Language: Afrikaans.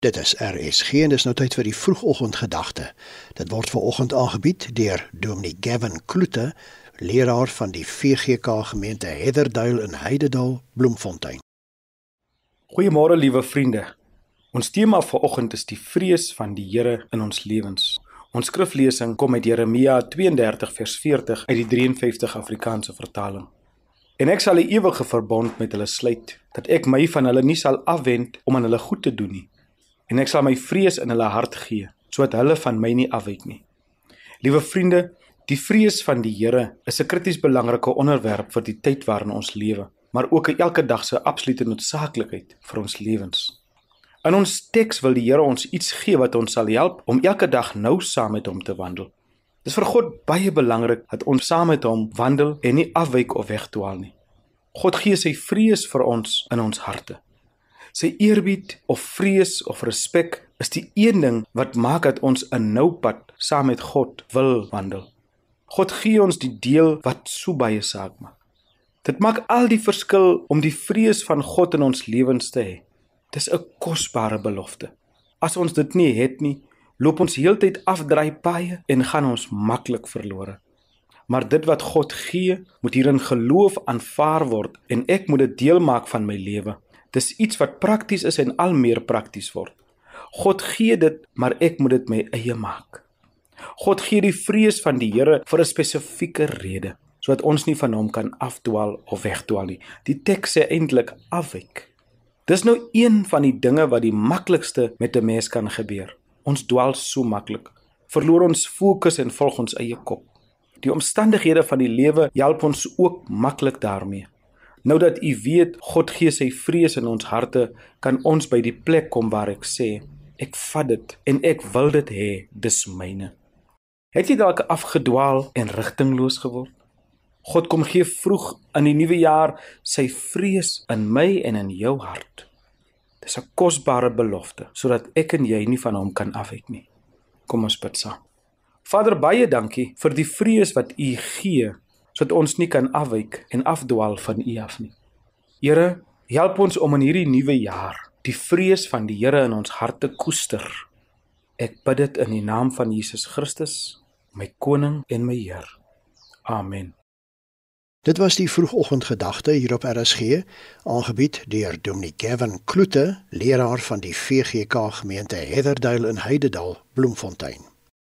Dit is RSG en dis nou tyd vir die vroegoggendgedagte. Dit word ver oggend aangebied deur Dominee Gavin Kloete, leraar van die VGK gemeente Heatherduil in Heidedal, Bloemfontein. Goeiemôre liewe vriende. Ons tema vir oggend is die vrees van die Here in ons lewens. Ons skriflesing kom uit Jeremia 32 vers 40 uit die 53 Afrikaanse vertaling. En ek sal 'n ewige verbond met hulle sluit, dat ek my van hulle nie sal afwend om aan hulle goed te doen nie en ek sal my vrees in hulle hart gee sodat hulle van my nie afwyk nie. Liewe vriende, die vrees van die Here is 'n krities belangrike onderwerp vir die tyd waarin ons lewe, maar ook 'n elke dag se absolute noodsaaklikheid vir ons lewens. In ons teks wil die Here ons iets gee wat ons sal help om elke dag nou saam met hom te wandel. Dis vir God baie belangrik dat ons saam met hom wandel en nie afwyk of wegdwaal nie. God gee sy vrees vir ons in ons harte. Sy eerbied of vrees of respek is die een ding wat maak dat ons 'n nou pad saam met God wil wandel. God gee ons die deel wat so baie saak maak. Dit maak al die verskil om die vrees van God in ons lewens te hê. Dis 'n kosbare belofte. As ons dit nie het nie, loop ons heeltyd afdraai paaie en gaan ons maklik verlore. Maar dit wat God gee, moet hier in geloof aanvaar word en ek moet dit deel maak van my lewe. Dis iets wat prakties is en al meer prakties word. God gee dit, maar ek moet dit my eie maak. God gee die vrees van die Here vir 'n spesifieke rede, sodat ons nie van hom kan afdwaal of wegdwaal nie. Die teks sê eintlik afwyk. Dis nou een van die dinge wat die maklikste met 'n mens kan gebeur. Ons dwaal so maklik, verloor ons fokus en volg ons eie kop. Die omstandighede van die lewe help ons ook maklik daarmee. Nou dat u weet God gee sy vrees in ons harte, kan ons by die plek kom waar ek sê, ek vat dit en ek wil dit hê, dis myne. Het jy dalk afgedwaal en rigtingloos geword? God kom gee vroeg in die nuwe jaar sy vrees in my en in jou hart. Dis 'n kosbare belofte sodat ek en jy nie van hom kan afwyk nie. Kom ons bid saam. Vader, baie dankie vir die vrees wat U gee sodat ons nie kan afwyk en afdwaal van U af nie. Here, help ons om in hierdie nuwe jaar die vrees van die Here in ons harte koester. Ek bid dit in die naam van Jesus Christus, my koning en my Heer. Amen. Dit was die vroegoggendgedagte hier op RSG, aangebied deur Dominee Gavin Kloete, leraar van die VGK gemeente Heatherduil in Heidedal, Bloemfontein.